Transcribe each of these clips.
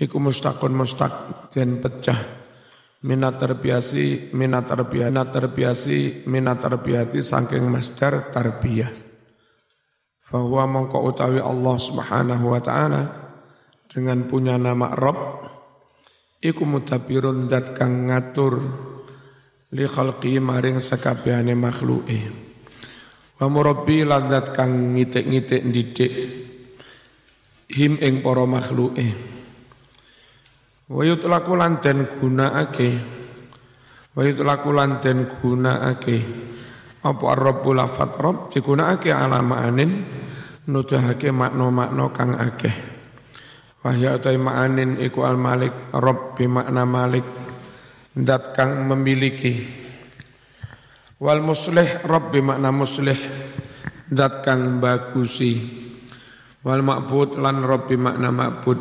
iku mustaqun mustaq den pecah. Minat terbiasi minat terbiasi minat terbiasi minat terbiati saking masdar tarbiyah. Fahuwa mongko utawi Allah Subhanahu wa taala dengan punya nama Rob iku mutabirun dat kang ngatur li khalqi maring sakabehane makhluke. Wa murabbi lan kang ngitik-ngitik didik him ing para makhluke wa yutlaku lan den gunakake. Wa yutlaku lan den gunakake. Apa rabbul lafat rabb digunakake ala ma'anin nuduhake makna-makna kang akeh. Wahya utai ma'anin iku al malik rabb bi makna malik dat kang memiliki. Wal muslih rabb bi makna muslih dat kang bagusi. Wal ma'bud lan rabbi makna ma'bud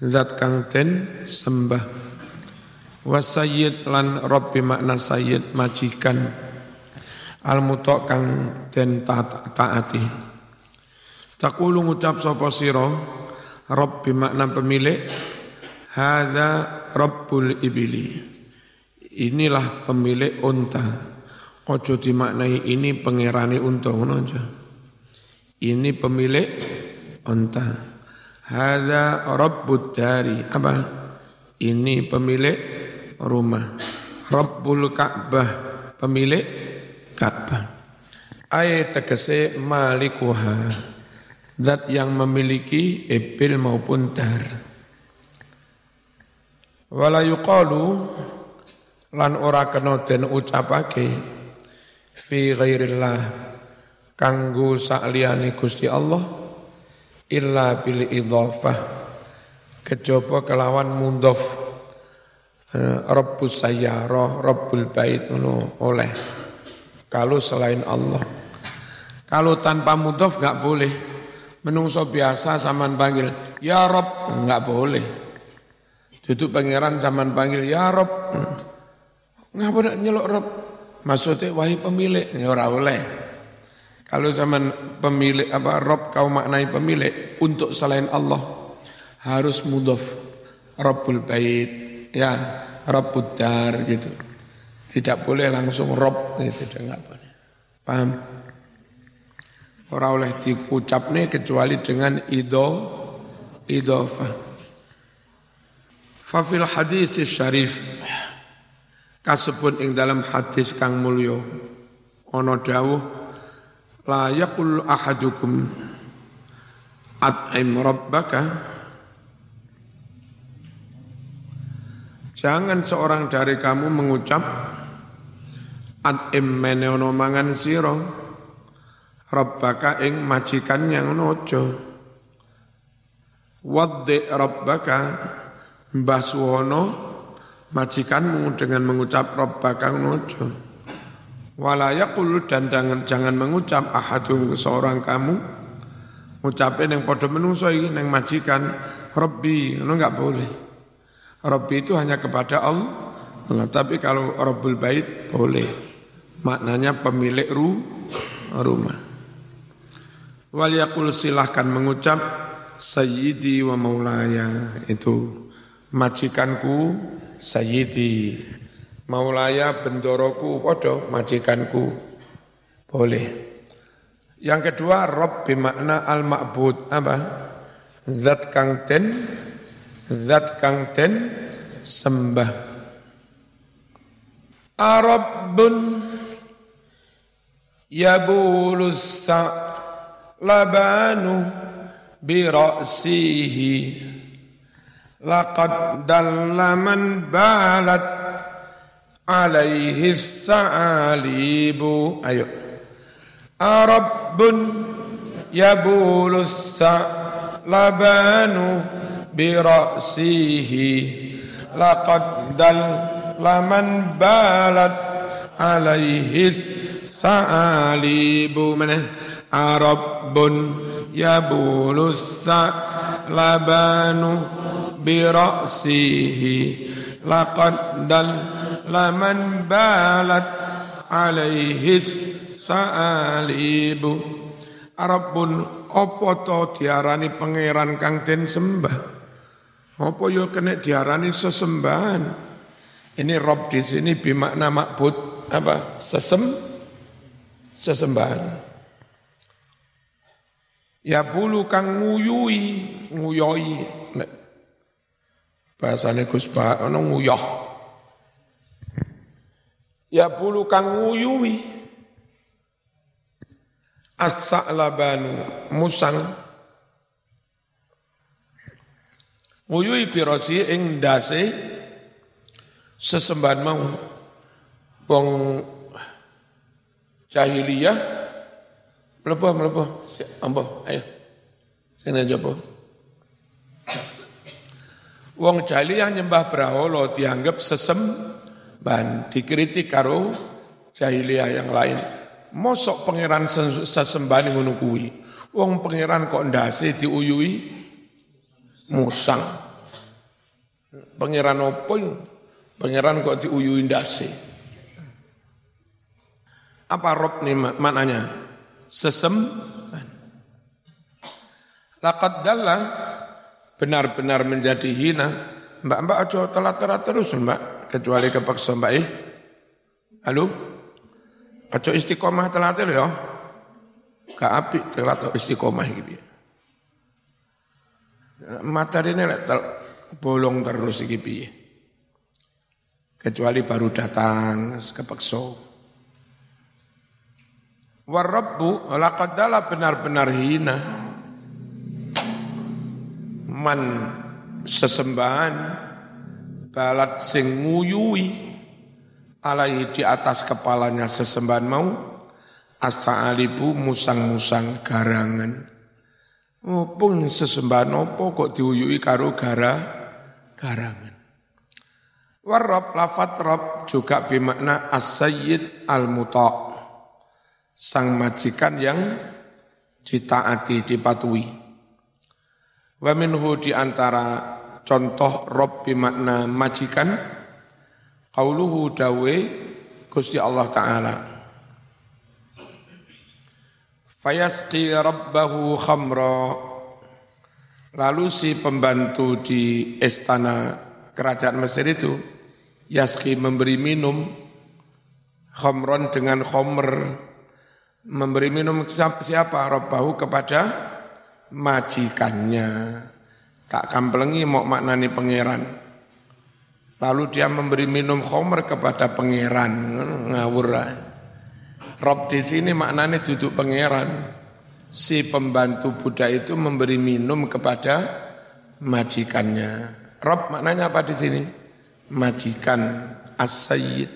zat kang ten sembah. Wasayyid lan rabbi makna sayyid majikan. Al mutok kang den taati. Takulu ngucap sapa sira? Rabbi makna pemilik. Hadza rabbul ibili. Inilah pemilik unta. Ojo dimaknai ini pangerane unta ngono aja. Ini pemilik unta. Hada rabbud dari. Apa? Ini pemilik rumah. Rabbul Ka'bah. Pemilik Ka'bah. Ayat tegese malikuha. Zat yang memiliki ibil maupun dar. Wala yuqalu lan ora kena den ucapake fi ghairillah kanggo sakliyane Gusti Allah illa bil idhafah kejaba kelawan mundhof Rabbus sayyarah, Rabbul bait ngono oleh. Kalau selain Allah. Kalau tanpa mudhof enggak boleh. Menungso biasa zaman panggil ya Rabb enggak boleh. Duduk pangeran zaman panggil ya Rabb. Ngapa nak nyelok Rabb? Maksudnya wahai pemilik, ya ora oleh. Kalau zaman pemilik apa Rob kau maknai pemilik untuk selain Allah harus mudhof Rabbul Bait ya Rabbud Dar gitu. Tidak boleh langsung Rob gitu enggak boleh. Paham? Orang oleh diucap nih kecuali dengan ido idofah. Fafil hadis syarif kasebut ing dalam hadis kang mulio ono dawuh la yaqul ahadukum at'im rabbaka. Jangan seorang dari kamu mengucap at'im meneono mangan sira rabbaka ing majikan yang nojo waddi rabbaka mbah suwono majikanmu dengan mengucap rabbaka nojo wala yaqul dan jangan jangan mengucap ahadum seorang kamu. Ngucapin yang podo menungso iki nang majikan rabbi ngono enggak boleh. Rabbi itu hanya kepada Allah. Allah tapi kalau rabbul bait boleh. Maknanya pemilik ru rumah. Wal yaqul silahkan mengucap sayyidi wa maulaya. Itu majikanku sayyidi maulaya bendoroku podo majikanku. Boleh. Yang kedua rob bimakna al ma'bud apa? Zat kang ten zat kang ten sembah. Arabbun yabulus labanu bi ra'sihi. Laqad dalla man balat alaihi sa'alibu. Ayo. Arabbun yabulus labanu bi ra'sihi laqad dalla man balat alaihi sa'alibu. Mana? Arabbun yabulus labanu bi ra'sihi laqad dalla man balat alaihi sa'alibu Arabun opo to diarani pangeran kang den sembah Apa yo kena diarani sesembahan? Ini Rob di sini bimakna makbud apa? Sesem sesembahan. Ya bulu kang nguyui, nguyoi. Bahasane Gus Ba ono nguyoh. Ya bulu kang nguyui. As-sa'labanu musang. Nguyui pirosi ing dase sesembahan mau. Wong jahiliyah. Mlebu mlebu ambo ayo. Sing jopo wong jahiliyah nyembah berhala dianggap sesembahan dikritik karo jahiliyah yang lain mosok pangeran sesembahan ngono kuwi wong pangeran kok ndase diuyui musang. Pangeran opo Pangeran kok diuyui ndase. Apa rob nih maknanya? Sesem. Laqad dalla benar-benar menjadi hina. Mbak-mbak aja telat-telat terus mbak. Kecuali kepaksa mbak eh. Halo? Aja istiqomah telat ya. Gak api telat istiqomah gitu ya materi ini tel, bolong terus iki piye. Kecuali baru datang kepekso. Warabbu laqad benar-benar hina. Man sesembahan balat sing nguyui alai di atas kepalanya sesembahan mau asa alibu musang-musang garangan Opung sesembahan opo kok diuyui karo gara garangan. Warab lafat rob juga bermakna as-sayyid al-muta' sang majikan yang ditaati dipatuhi. Wa minhu di antara contoh rob bermakna majikan qauluhu dawe Gusti Allah taala Fayasqi rabbahu khamra. Lalu si pembantu di istana kerajaan Mesir itu, Yaski memberi minum khamron dengan khomer, memberi minum siapa? Rabbahu kepada majikannya. Tak kampelengi mau maknani pangeran. Lalu dia memberi minum khomer kepada pangeran. Ngawur. Rob di sini maknanya duduk pangeran. Si pembantu Buddha itu memberi minum kepada majikannya. Rob maknanya apa di sini? Majikan as-sayyid.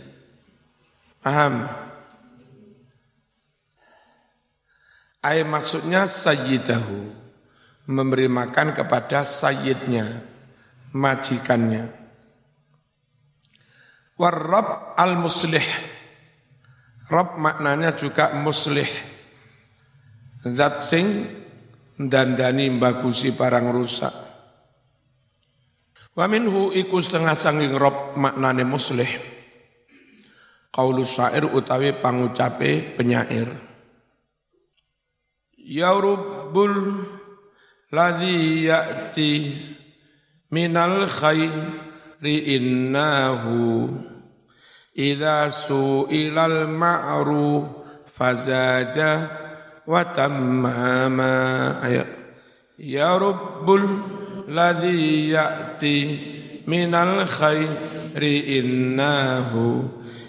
Paham? Ay maksudnya sayyidahu. Memberi makan kepada sayyidnya, majikannya. Warrab al-muslih Rob maknanya juga muslih. Zat sing dandani bagusi barang rusak. Wa minhu iku setengah sanging rob maknane muslih. Qaulu syair utawi pangucape penyair. Ya Rabbul ladzi ya'ti minal khairi innahu Idza su'ilal ma'ruf fazada wa tammama ayo ya rabbul ladzi ya'ti minal khairi innahu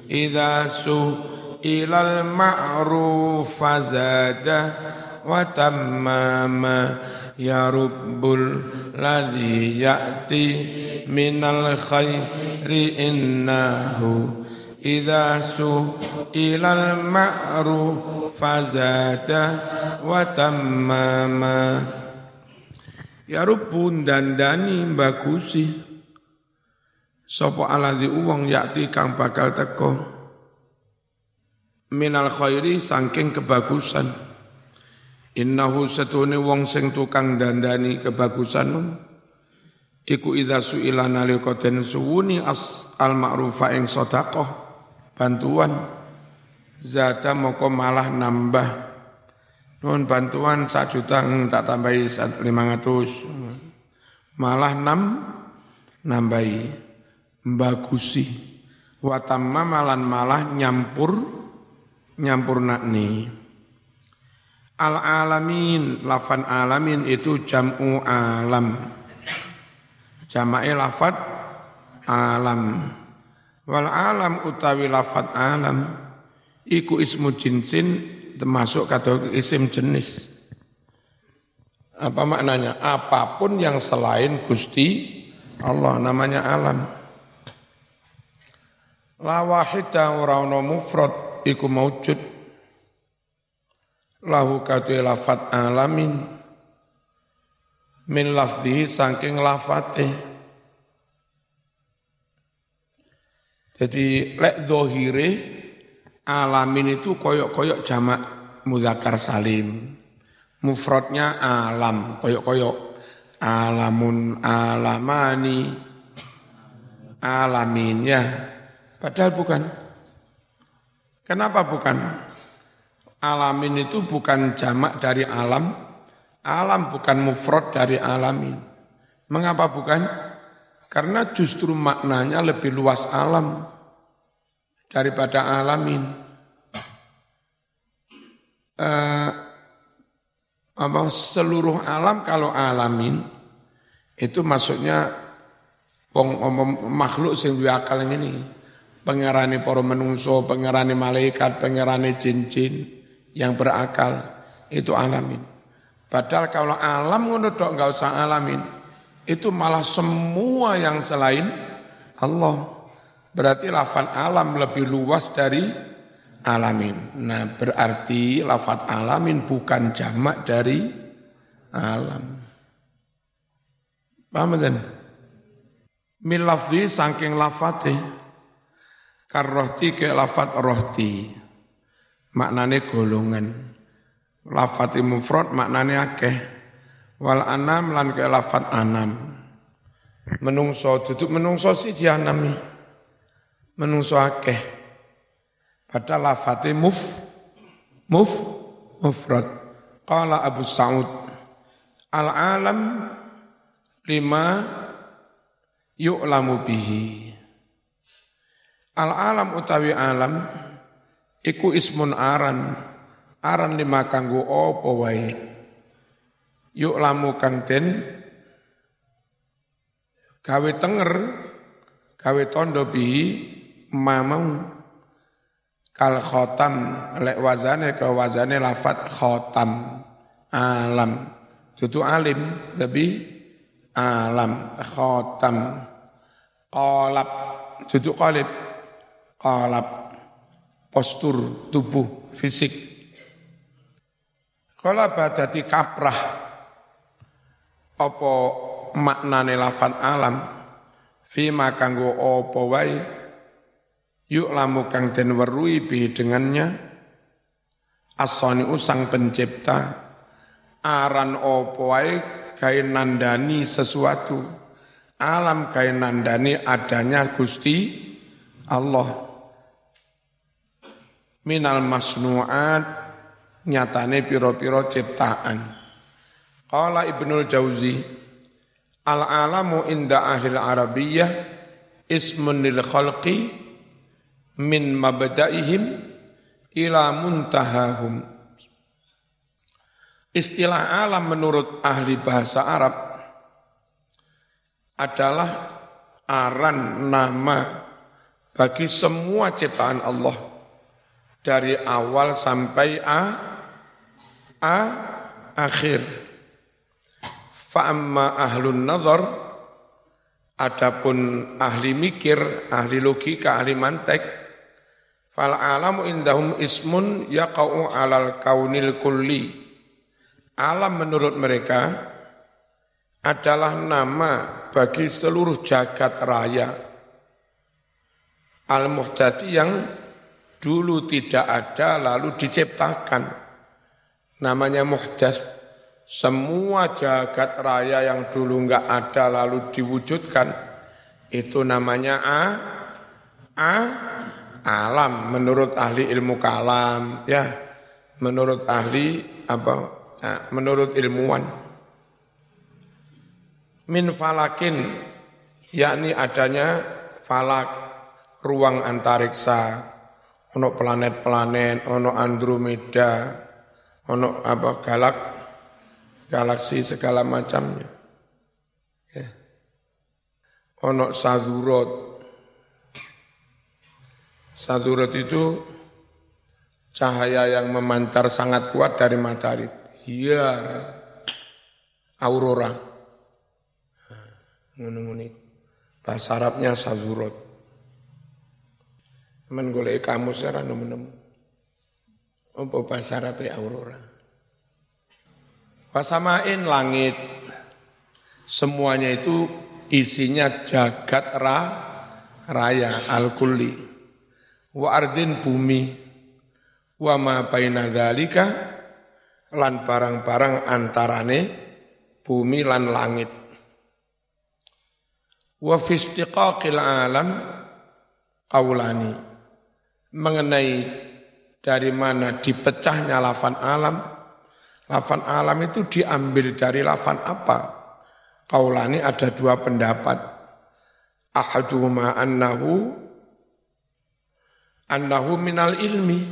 idza su'ilal ma'ruf fazada wa tammama ya rabbul ladzi ya'ti minal khairi innahu Idza su'ilal ma'ruf fazada wa tammama. Ya rubun dandani Sopo aladhi uwong yakti kang bakal teko Minal khairi sangking kebagusan Innahu setune wong sing tukang dandani kebagusanmu. Iku idza su'ila nalika den suwuni as al ma'rufa ing sedekah bantuan. Zata moko malah nambah. Nun bantuan sak juta tak tambahi lima ratus. Malah enam nambahi. Bagusi watamma malan malah nyampur nyampur nakni al alamin lafan alamin itu jam'u alam jama'i lafat alam wal alam utawi lafat alam iku ismu jinsin termasuk kata isim jenis apa maknanya? Apa pun yang selain Gusti Allah namanya alam. La wahida ora mufrad iku maujud. Lahu katu lafat alamin. Min saking lafate. Jadi lek zohire alamin itu koyok-koyok jamak muzakkar salim. Mufradnya alam koyok-koyok. Alamun alamani. Alamin ya. Padahal bukan. Kenapa bukan alamin itu bukan jamak dari alam. Alam bukan mufrad dari alamin. Mengapa bukan? Karena justru maknanya lebih luas alam daripada alamin. Apa seluruh alam kalau alamin itu maksudnya wong makhluk sing duwe akal ini. Pengerani para menungso, pengerani malaikat, pengerani jin-jin yang berakal itu alamin. Padahal kalau alam ngono tok enggak usah alamin. Itu malah semua yang selain Allah. Berarti lafan alam lebih luas dari alamin. Nah berarti lafat alamin bukan jamak dari alam. Paham kan? Min lafzi saking lafate karrohti ke lafat rohti. Maknane golongan. Lafati mufrad maknane akeh. Wal anam lan ke lafat anam. Menungso duduk menungso si jianami. Menungso akeh pada lafati muf muf mufrad. Qala Abu Sa'ud al alam lima yu'lamu bihi. Al alam utawi alam iku ismun aran. Aran lima kanggo apa wae. Yu'lamu kang den. Gawe tenger gawe tondo bihi mamau. Kal khotam lek wazane ke wazane lafat khotam. Alam. Itu alim tapi alam. Khotam. Kolab itu kolib kolab postur tubuh fisik. Kolab dadi kaprah apa maknane lafat alam? Fi kanggo apa wae? Yuk lamu kang den werui bi dengannya. Asoni usang pencipta. Aran opo wae kain nandani sesuatu. Alam kain nandani adanya Gusti Allah minal masnuat nyatane piro-piro ciptaan Qala Ibnul Jauzi al alamu inda ahli arabiyah ismun lil khalqi min mabda'ihim ila muntahahum. Istilah alam menurut ahli bahasa Arab adalah aran nama bagi semua ciptaan Allah dari awal sampai a a akhir. Fa'amma ahlun nazar adapun ahli mikir, ahli logika, ahli mantek Fal alamu indahum ismun yaqa'u alal kaunil kulli. Alam menurut mereka adalah nama bagi seluruh jagat raya. Al-muhtasi yang dulu tidak ada lalu diciptakan. Namanya muhdas. Semua jagat raya yang dulu enggak ada lalu diwujudkan. Itu namanya A. A alam menurut ahli ilmu kalam ya menurut ahli apa ya, menurut ilmuwan min falakin yakni adanya falak ruang antariksa ono planet-planet ono Andromeda ono apa galak galaksi segala macamnya. Ya. ono sadurot sadurot itu cahaya yang memancar sangat kuat dari matahari. Hiar aurora. Ngono bahasa Arabnya sadurot Men golek kamu secara nemu-nemu. Apa bahasa Arabnya aurora? Wasamain langit. Semuanya itu isinya jagat ra, raya al-kulli. Wa ardin bumi. Wa ma baina dzalika lan barang-barang antarane bumi lan langit. Wa fi alam qaulani mengenai dari mana dipecahnya lafan alam. Lafan alam itu diambil dari lafan apa? Kaulani ada dua pendapat. Ahaduhuma annahu annahu minal ilmi.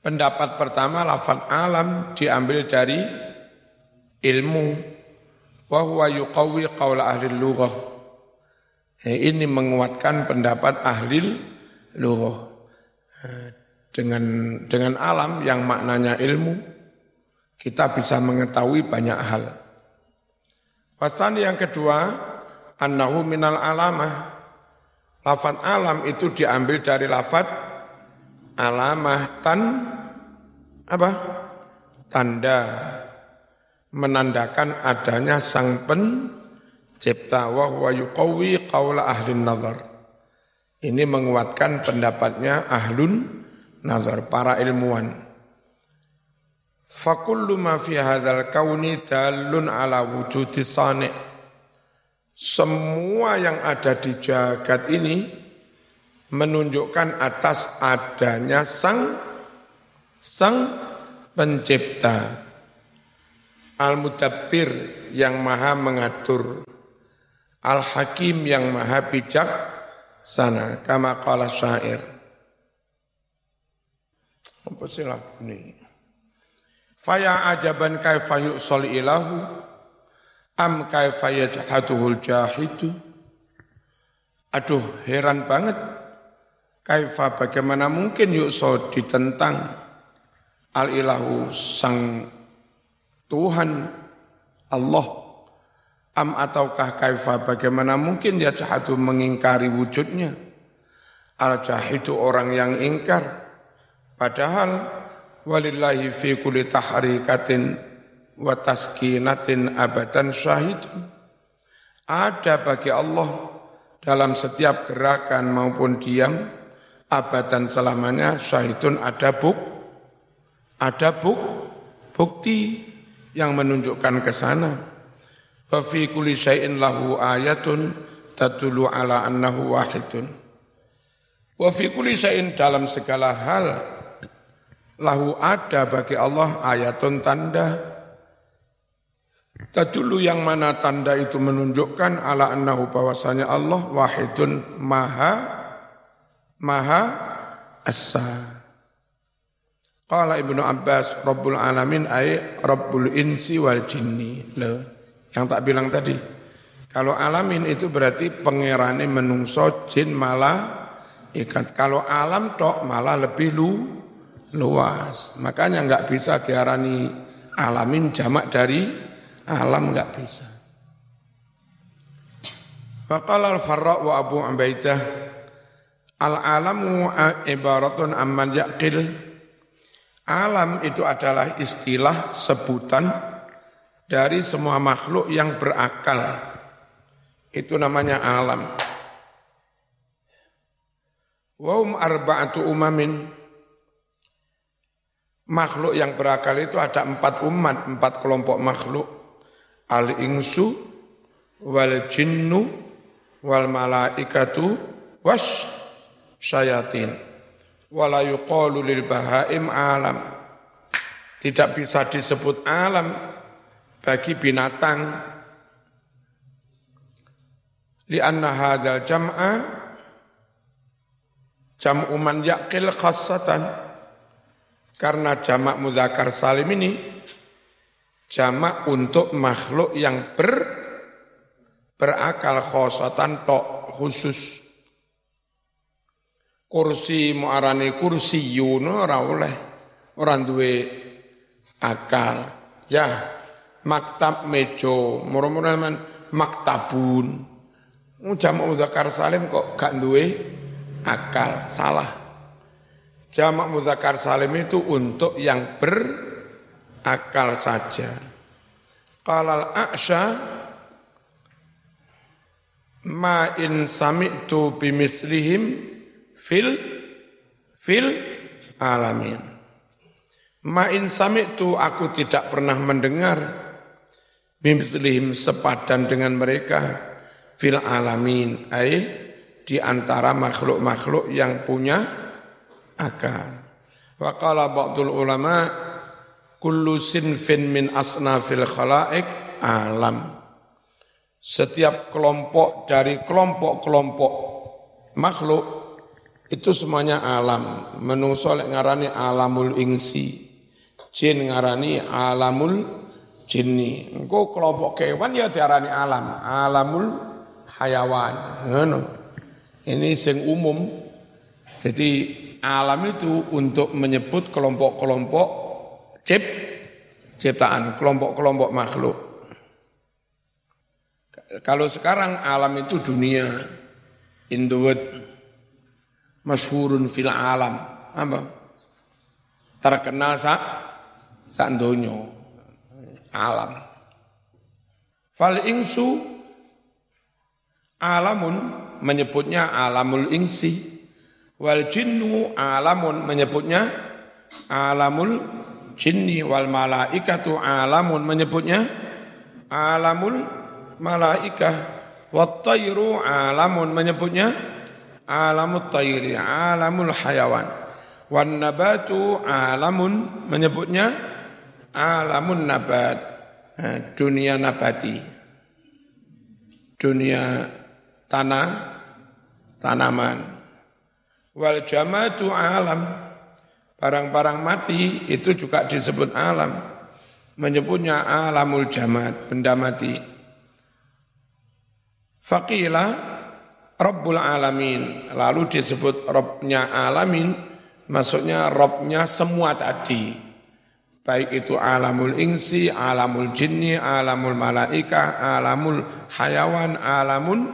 Pendapat pertama lafan alam diambil dari ilmu. Wa huwa yuqawi qawla ahli lughah. Ini menguatkan pendapat ahli lughah dengan dengan alam yang maknanya ilmu kita bisa mengetahui banyak hal. Pasan yang kedua, annahu minal alamah. Lafat alam itu diambil dari lafat alamah tan apa? Tanda menandakan adanya sang pencipta wa huwa yuqawwi qawla ahli nazar. Ini menguatkan pendapatnya ahlun nazar, para ilmuwan. Fakullu ma fi hadzal kauni dalun ala wujudi sani. Semua yang ada di jagat ini menunjukkan atas adanya sang sang pencipta. Al-Mudabbir yang maha mengatur. Al-Hakim yang maha bijak sana kama qala syair. Apa sih lagu ini faya ajaban kaifa yu'sal ilahu am kaifa yajhaduhul jahidu. Aduh heran banget. Kaifa bagaimana mungkin yu'sal ditentang al ilahu sang Tuhan Allah Am ataukah kaifa bagaimana mungkin dia jahatu mengingkari wujudnya. Al jahidu orang yang ingkar. Padahal walillahi fi kulli tahrikatin wa taskinatin abadan syahidun. Ada bagi Allah dalam setiap gerakan maupun diam abadan selamanya syahidun ada buk ada buk bukti yang menunjukkan ke sana. Wa fi kulli syai'in lahu ayatun tadulu ala annahu wahidun. Wa fi kulli syai'in dalam segala hal lahu ada bagi Allah ayatun tanda Tadulu yang mana tanda itu menunjukkan ala annahu bahwasanya Allah wahidun maha maha asa. Qala Ibnu Abbas Rabbul alamin ay Rabbul insi wal jinni. Loh. Yang tak bilang tadi. Kalau alamin itu berarti pengerane menungso jin malah ikat. Kalau alam tok malah lebih lu, luas. Makanya nggak bisa diarani alamin jamak dari alam nggak bisa. Faqala al-Farra wa Abu Ubaidah al-alamu ibaratun amman yaqil. Alam itu adalah istilah sebutan dari semua makhluk yang berakal. Itu namanya alam. Wahum arba'atu umamin. Makhluk yang berakal itu ada empat umat, empat kelompok makhluk. Al-ingsu, wal jinnu, wal malaikatu, was syayatin. Wala yuqalu lil bahaim alam. Tidak bisa disebut alam bagi binatang. Lianna hadzal jam'a jam'u man yaqil khassatan. Karena jamak mudzakkar salim ini jamak untuk makhluk yang ber berakal khosatan tok khusus. Kursi muarani kursi yuno ora oleh ora duwe akal. Ya maktab mejo murah-murah maktabun Jamak muzakkar salim kok gak duwe akal, salah. Jamak muzakkar salim itu untuk yang berakal saja. Qalal a'sya ma in sami'tu bimislihim fil fil alamin. Ma in sami'tu aku tidak pernah mendengar bimislihim sepadan dengan mereka fil alamin ai di antara makhluk-makhluk yang punya akal. Wa qala ba'dul ulama kullu sinfin min asnafil khalaik alam. Setiap kelompok dari kelompok-kelompok makhluk itu semuanya alam. Menungso lek ngarani alamul ingsi. Jin ngarani alamul jinni. Engko kelompok kewan ya diarani alam, alamul hayawan. Ngono. Ini sing umum. Jadi alam itu untuk menyebut kelompok-kelompok cip ciptaan, kelompok-kelompok makhluk. Kalau sekarang alam itu dunia, Indowet, masyhurun fil alam, apa? Terkenal sa sak alam. Fal ingsu Alamun menyebutnya alamul insi. Wal jinnu alamun menyebutnya alamul jinni wal malaikatu alamun menyebutnya alamul malaikah wat tayru alamun menyebutnya alamut tayri alamul hayawan wan nabatu alamun menyebutnya alamun nabat dunia nabati dunia tanah tanaman. Wal jamatu alam. Barang-barang mati itu juga disebut alam. Menyebutnya alamul jamat, benda mati. Faqila Rabbul Alamin. Lalu disebut Rabbnya Alamin, maksudnya Rabbnya semua tadi. Baik itu alamul insi, alamul jinni, alamul malaika, alamul hayawan, alamun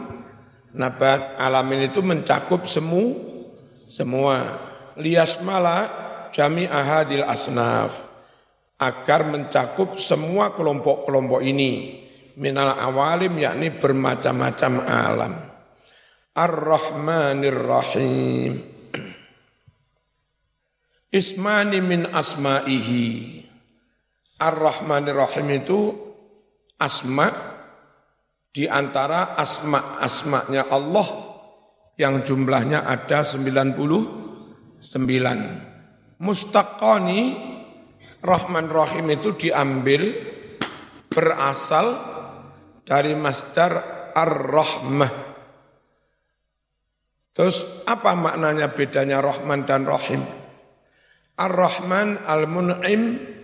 nabat. Alamin itu mencakup semu semua. Liasmala jami ahadil asnaf. Agar mencakup semua kelompok-kelompok ini. Minal awalim yakni bermacam-macam alam. Ar-Rahmanir Rahim. Ismani min asma'ihi Ar-Rahmanir Rahim itu asma' di antara asma-asmanya Allah yang jumlahnya ada 99. Mustaqani Rahman Rahim itu diambil berasal dari masdar Ar-Rahmah. Terus apa maknanya bedanya Rahman dan Rahim? Ar-Rahman al-Mun'im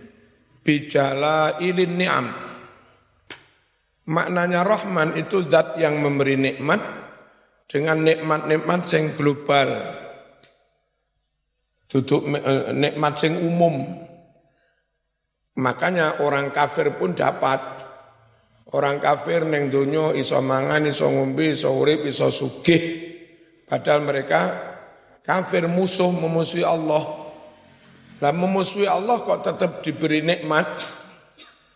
bijala ilin ni'am Maknanya Rahman itu zat yang memberi nikmat dengan nikmat-nikmat yang global. Duduk eh, nikmat yang umum. Makanya orang kafir pun dapat. Orang kafir neng dunyo iso mangan, iso ngombe, iso urip, iso sugih. Padahal mereka kafir musuh memusuhi Allah. Lah memusuhi Allah kok tetap diberi nikmat.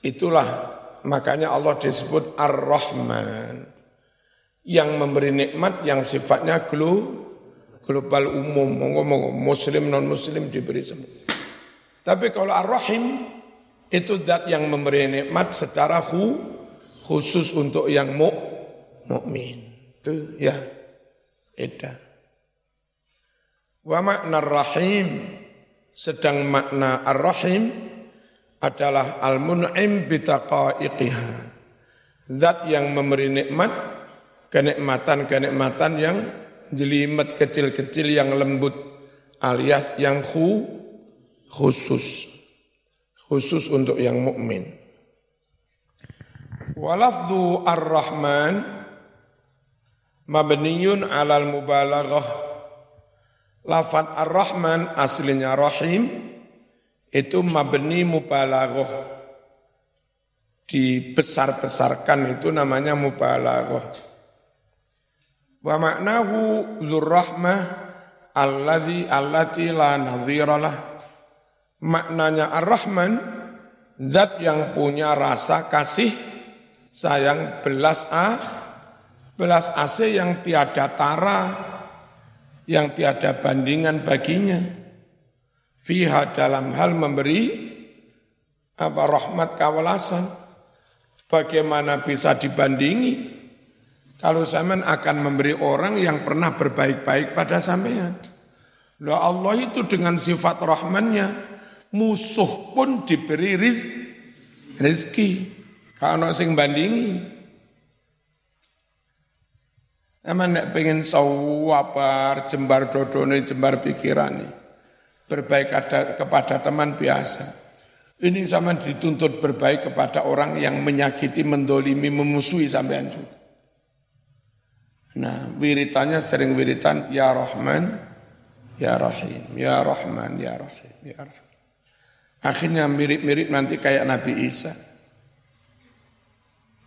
Itulah Makanya Allah disebut Ar-Rahman. Yang memberi nikmat yang sifatnya global umum. Muslim non-muslim diberi semua. Tapi kalau Ar-Rahim itu zat yang memberi nikmat secara hu, khusus untuk yang mu, mukmin. Itu ya. Eda. Wa makna rahim sedang makna ar-rahim adalah al-mun'im bitaqaiqiha. Zat yang memberi nikmat kenikmatan-kenikmatan yang jelimet kecil-kecil yang lembut alias yang khu, khusus khusus untuk yang mukmin. Walafdu ar-Rahman mabniyun alal mubalaghah. Lafat ar-Rahman aslinya rahim itu mabni mubalaghah. Dibesar-besarkan itu namanya mubalaghah. Wa maknahu dzurrahmah allazi allati la nadhiralah maknanya Ar-Rahman, zat yang punya rasa kasih, sayang belas a, belas asih yang tiada tara, yang tiada bandingan baginya. Fiha dalam hal memberi apa rahmat kawalasan. Bagaimana bisa dibandingi kalau zaman akan memberi orang yang pernah berbaik-baik pada sampean. Loh Allah itu dengan sifat rahmannya musuh pun diberi riz, rizki. Kalau sing bandingi. Emang nek pengen sawapar, jembar dodone, jembar pikiran Berbaik ada, kepada teman biasa. Ini sama dituntut berbaik kepada orang yang menyakiti, mendolimi, memusuhi sampean juga. Nah, wiritannya sering wiritan, Ya Rahman, Ya Rahim, Ya Rahman, Ya Rahim, Ya Rahim. Akhirnya mirip-mirip nanti kayak Nabi Isa.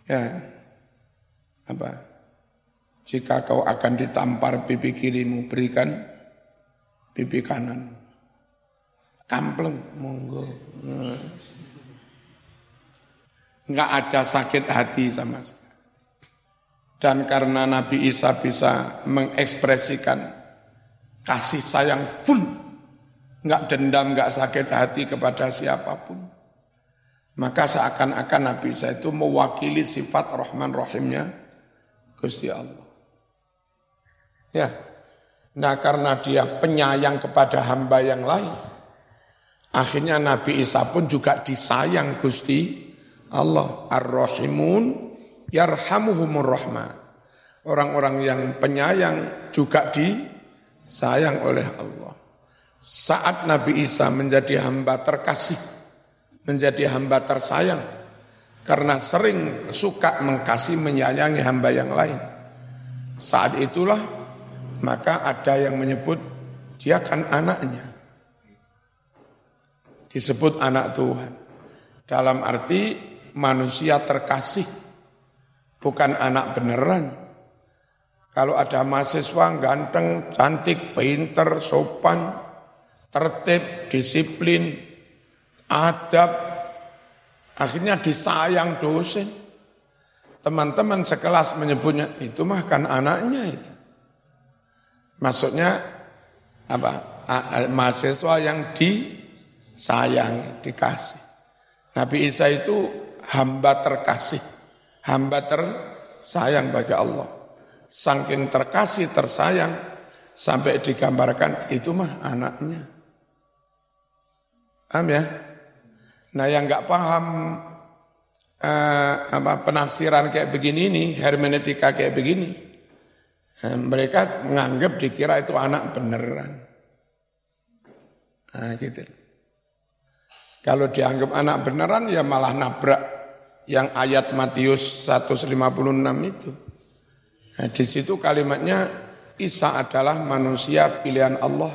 Ya, apa? Jika kau akan ditampar pipi kirimu, berikan pipi kanan. Kampleng, monggo. Enggak ada sakit hati sama sekali. Dan karena Nabi Isa bisa mengekspresikan kasih sayang full nggak dendam, nggak sakit hati kepada siapa pun. Maka seakan-akan Nabi Isa itu mewakili sifat Rahman Rahimnya Gusti Allah. Ya, nah karena dia penyayang kepada hamba yang lain, akhirnya Nabi Isa pun juga disayang Gusti Allah. Ar-Rahimun yarhamuhumur rahman. Orang-orang yang penyayang juga disayang oleh Allah. Saat Nabi Isa menjadi hamba terkasih, menjadi hamba tersayang, karena sering suka mengkasih menyayangi hamba yang lain. Saat itulah maka ada yang menyebut dia kan anaknya. Disebut anak Tuhan. Dalam arti manusia terkasih, bukan anak beneran. Kalau ada mahasiswa ganteng, cantik, pinter, sopan, tertib, disiplin, adab, akhirnya disayang dosen. Teman-teman sekelas menyebutnya, itu mah kan anaknya itu. Maksudnya apa? mahasiswa yang disayang, dikasih. Nabi Isa itu hamba terkasih, hamba tersayang bagi Allah. Saking terkasih, tersayang, sampai digambarkan itu mah anaknya. Paham ya? Nah yang nggak paham eh, apa penafsiran kayak begini ini, hermeneutika kayak begini, mereka menganggap dikira itu anak beneran. Nah gitu. Kalau dianggap anak beneran ya malah nabrak yang ayat Matius 156 itu. Nah, di situ kalimatnya Isa adalah manusia pilihan Allah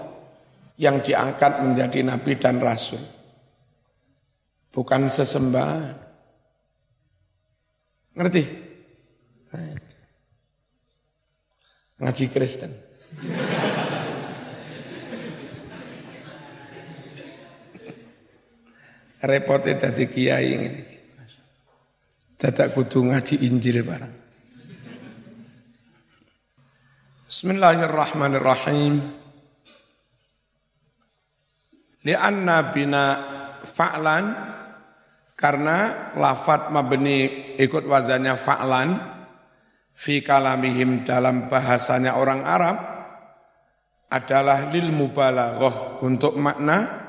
yang diangkat menjadi nabi dan rasul. Bukan sesembahan. Ngerti? Ngaji Kristen. Repotnya tadi kiai ini. Dadak kudu ngaji Injil barang. Bismillahirrahmanirrahim. Lianna bina fa'lan karena lafat mabni ikut wazannya fa'lan fi kalamihim dalam bahasanya orang Arab adalah lil mubalaghah untuk makna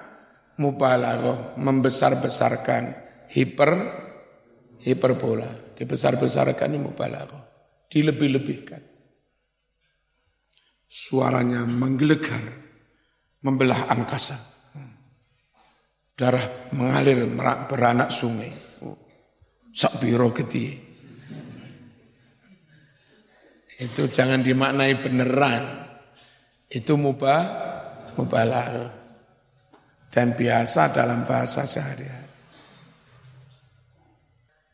mubalaghah membesar-besarkan hiper hiperbola dibesar-besarkan ini mubalaghah dilebih-lebihkan. Suaranya menggelegar, membelah angkasa. Darah mengalir beranak sungai. Oh, Sakbiro ketie. Itu jangan dimaknai beneran. Itu mubah, mubalah. Dan biasa dalam bahasa sehari-hari.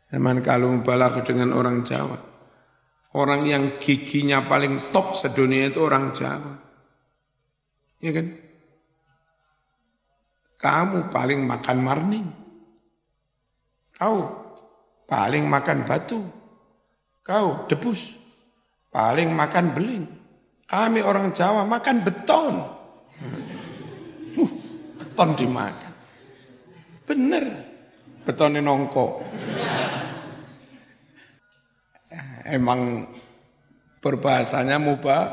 Zaman kalau mubalah dengan orang Jawa. Orang yang giginya paling top sedunia itu orang Jawa. Ya kan? Kamu paling makan marning. Kau paling makan batu. Kau debus paling makan beling. Kami orang Jawa makan beton. Uh, beton dimakan. Bener. Betonnya nongko. Emang berbahasanya mubah,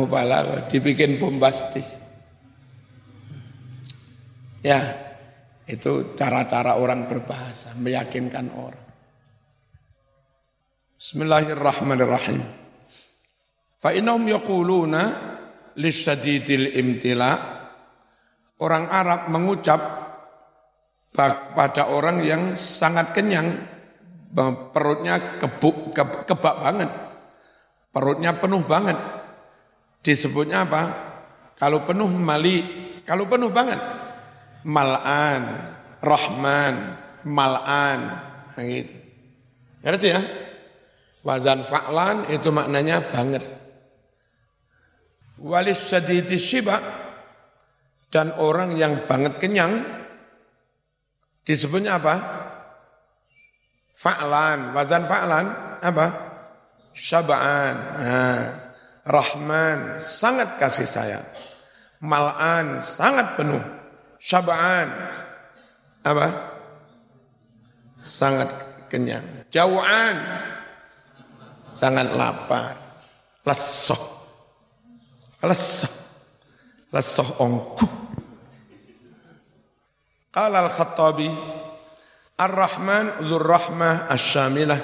mubalah, dibikin bombastis. Ya, itu cara-cara orang berbahasa, meyakinkan orang. Bismillahirrahmanirrahim. Fa innahum yaquluna lisyadidil imtila. Orang Arab mengucap pada orang yang sangat kenyang perutnya kebuk ke, kebak banget perutnya penuh banget. Disebutnya apa? Kalau penuh mali kalau penuh banget malan rahman malan nah gitu. Ngerti ya? Wazan fa'lan itu maknanya banget walis sadidi shiba dan orang yang banget kenyang disebutnya apa? Fa'lan, wazan fa'lan apa? Syaba'an. Nah, Rahman sangat kasih sayang. Mal'an sangat penuh. Syaba'an apa? Sangat kenyang. Jauhan sangat lapar. Lesoh lesah lesah ongku Qala al-Khattabi Ar-Rahman dzur rahmah asy-syamilah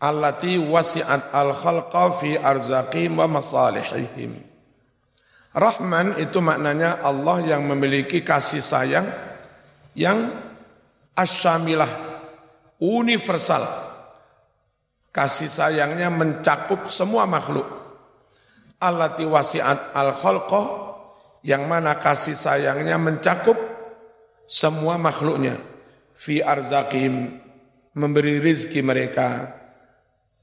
allati wasi'at al-khalqa fi arzaqihim wa masalihihim. Rahman itu maknanya Allah yang memiliki kasih sayang yang asyamilah universal. Kasih sayangnya mencakup semua makhluk allati wasi'at al khalqa yang mana kasih sayangnya mencakup semua makhluknya. Fi arzaqihim memberi rizki mereka.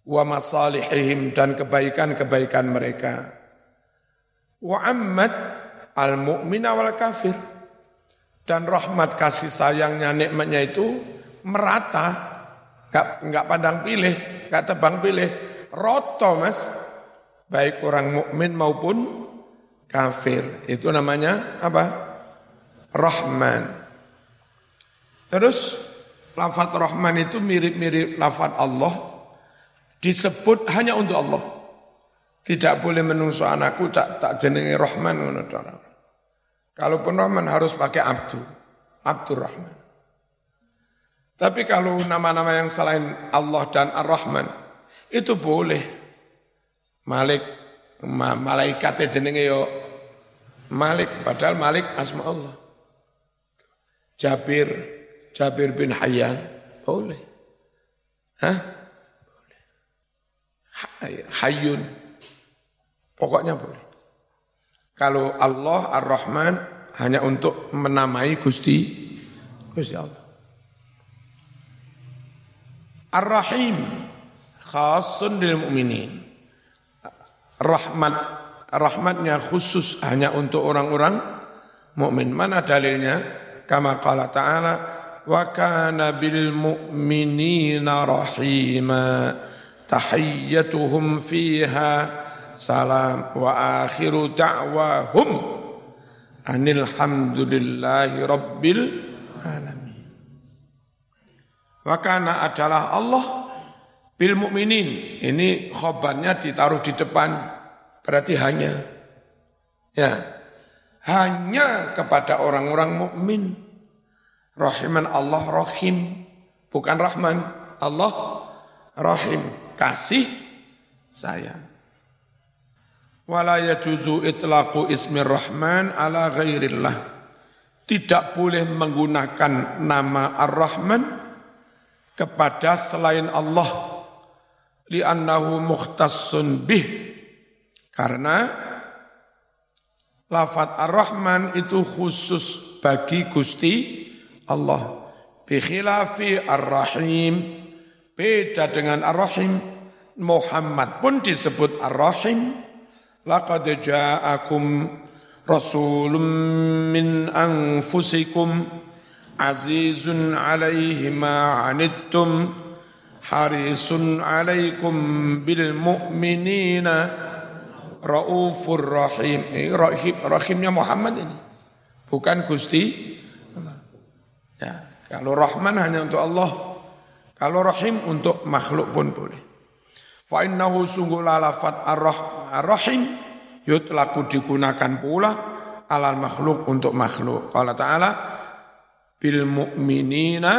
Wa masalihihim dan kebaikan-kebaikan mereka. Wa ammat al mu'mina wal kafir. Dan rahmat kasih sayangnya nikmatnya itu merata. Enggak enggak pandang pilih enggak tebang pilih. Roto mas baik orang mukmin maupun kafir. Itu namanya apa? Rahman. Terus lafat Rahman itu mirip-mirip lafat Allah disebut hanya untuk Allah. Tidak boleh menungso anakku tak tak jenenge Rahman Kalaupun Rahman harus pakai Abdu, Abdur Rahman. Tapi kalau nama-nama yang selain Allah dan Ar-Rahman itu boleh Malik ma, malaikat jenenge yo Malik padahal Malik asma Allah. Jabir Jabir bin Hayyan boleh. Hah? Boleh. Hayyun pokoknya boleh. Kalau Allah Ar-Rahman hanya untuk menamai Gusti Gusti Allah. Ar-Rahim khasun lil mu'minin rahmat rahmatnya khusus hanya untuk orang-orang mukmin. Mana dalilnya? Kama qala ta'ala wa kana bil mu'minina rahima tahiyyatuhum fiha salam wa akhiru da'wahum anil hamdulillahi rabbil alamin. Wa kana adalah Allah Bil mukminin. Ini khobarnya ditaruh di depan. Berarti hanya ya hanya kepada orang-orang mukmin. Rahiman Allah rahim. Bukan rahman Allah rahim. Kasih sayang. Wala yajuzu itlaqu ismi rahman ala ghairillah. Tidak boleh menggunakan nama Ar-Rahman kepada selain Allah li'annahu mukhtassun bih. Karena lafat Ar-Rahman itu khusus bagi Gusti Allah. Bikhilafi Ar-Rahim. Beda dengan Ar-Rahim, Muhammad pun disebut Ar-Rahim. Laqad ja'akum rasulun min anfusikum azizun alaihi ma anittum harisun alaikum bil mu'minina raufur rahim. Eh, rahim rahimnya Muhammad ini. Bukan Gusti. Ya, kalau Rahman hanya untuk Allah, kalau rahim untuk makhluk pun boleh. Fa innahu sungguh lalafat ar-rahim yutlaku digunakan pula alal makhluk untuk makhluk. Qala ta'ala bil mu'minina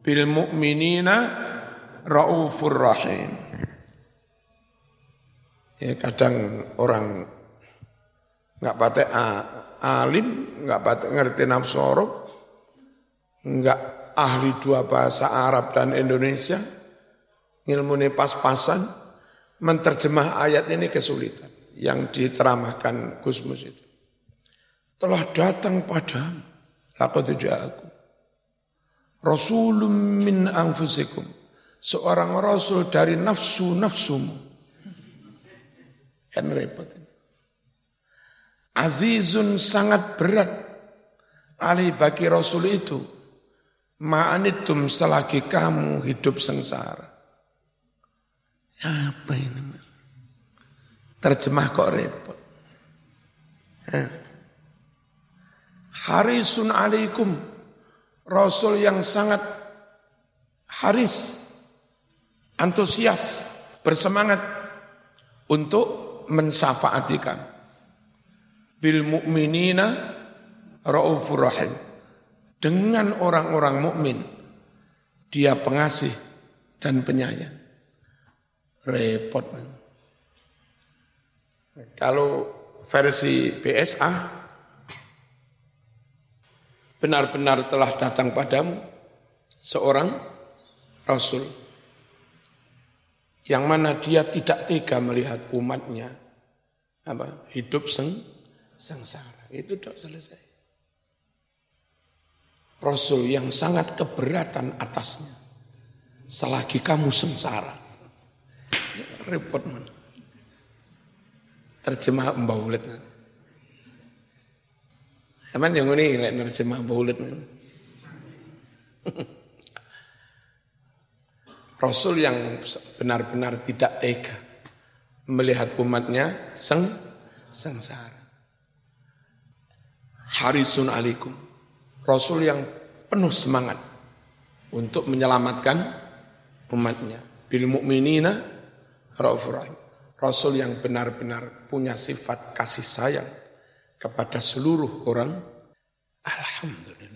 bil mu'minina raufur rahim. Ya, kadang orang nggak pakai alim, nggak pakai ngerti nafsorok, nggak ahli dua bahasa Arab dan Indonesia, ilmu pas-pasan, menterjemah ayat ini kesulitan yang diteramahkan Gusmus itu. Telah datang padamu, laqad aku. Rasulun min anfusikum. Seorang rasul dari nafsu-nafsumu. Kan repot. Azizun sangat berat alih bagi rasul itu Ma'anitum selagi kamu hidup sengsara. Apa ini? Terjemah kok repot. Harisun alaikum. Rasul yang sangat haris, antusias, bersemangat untuk mensafaati kamu. Bil mu'minina ra'ufur rahim dengan orang-orang mukmin dia pengasih dan penyayang. Repot. Kalau versi BSA benar-benar telah datang padamu seorang rasul yang mana dia tidak tega melihat umatnya apa hidup seng sengsara itu sudah selesai Rasul yang sangat keberatan atasnya. Selagi kamu sengsara. Repot man. Terjemah mbaulet. Emang yang ini terjemah mbaulet. Rasul yang benar-benar tidak tega melihat umatnya seng sengsara. Harisun alaikum Rasul yang penuh semangat untuk menyelamatkan umatnya. Bil mu'minina Rasul yang benar-benar punya sifat kasih sayang kepada seluruh orang. Alhamdulillah.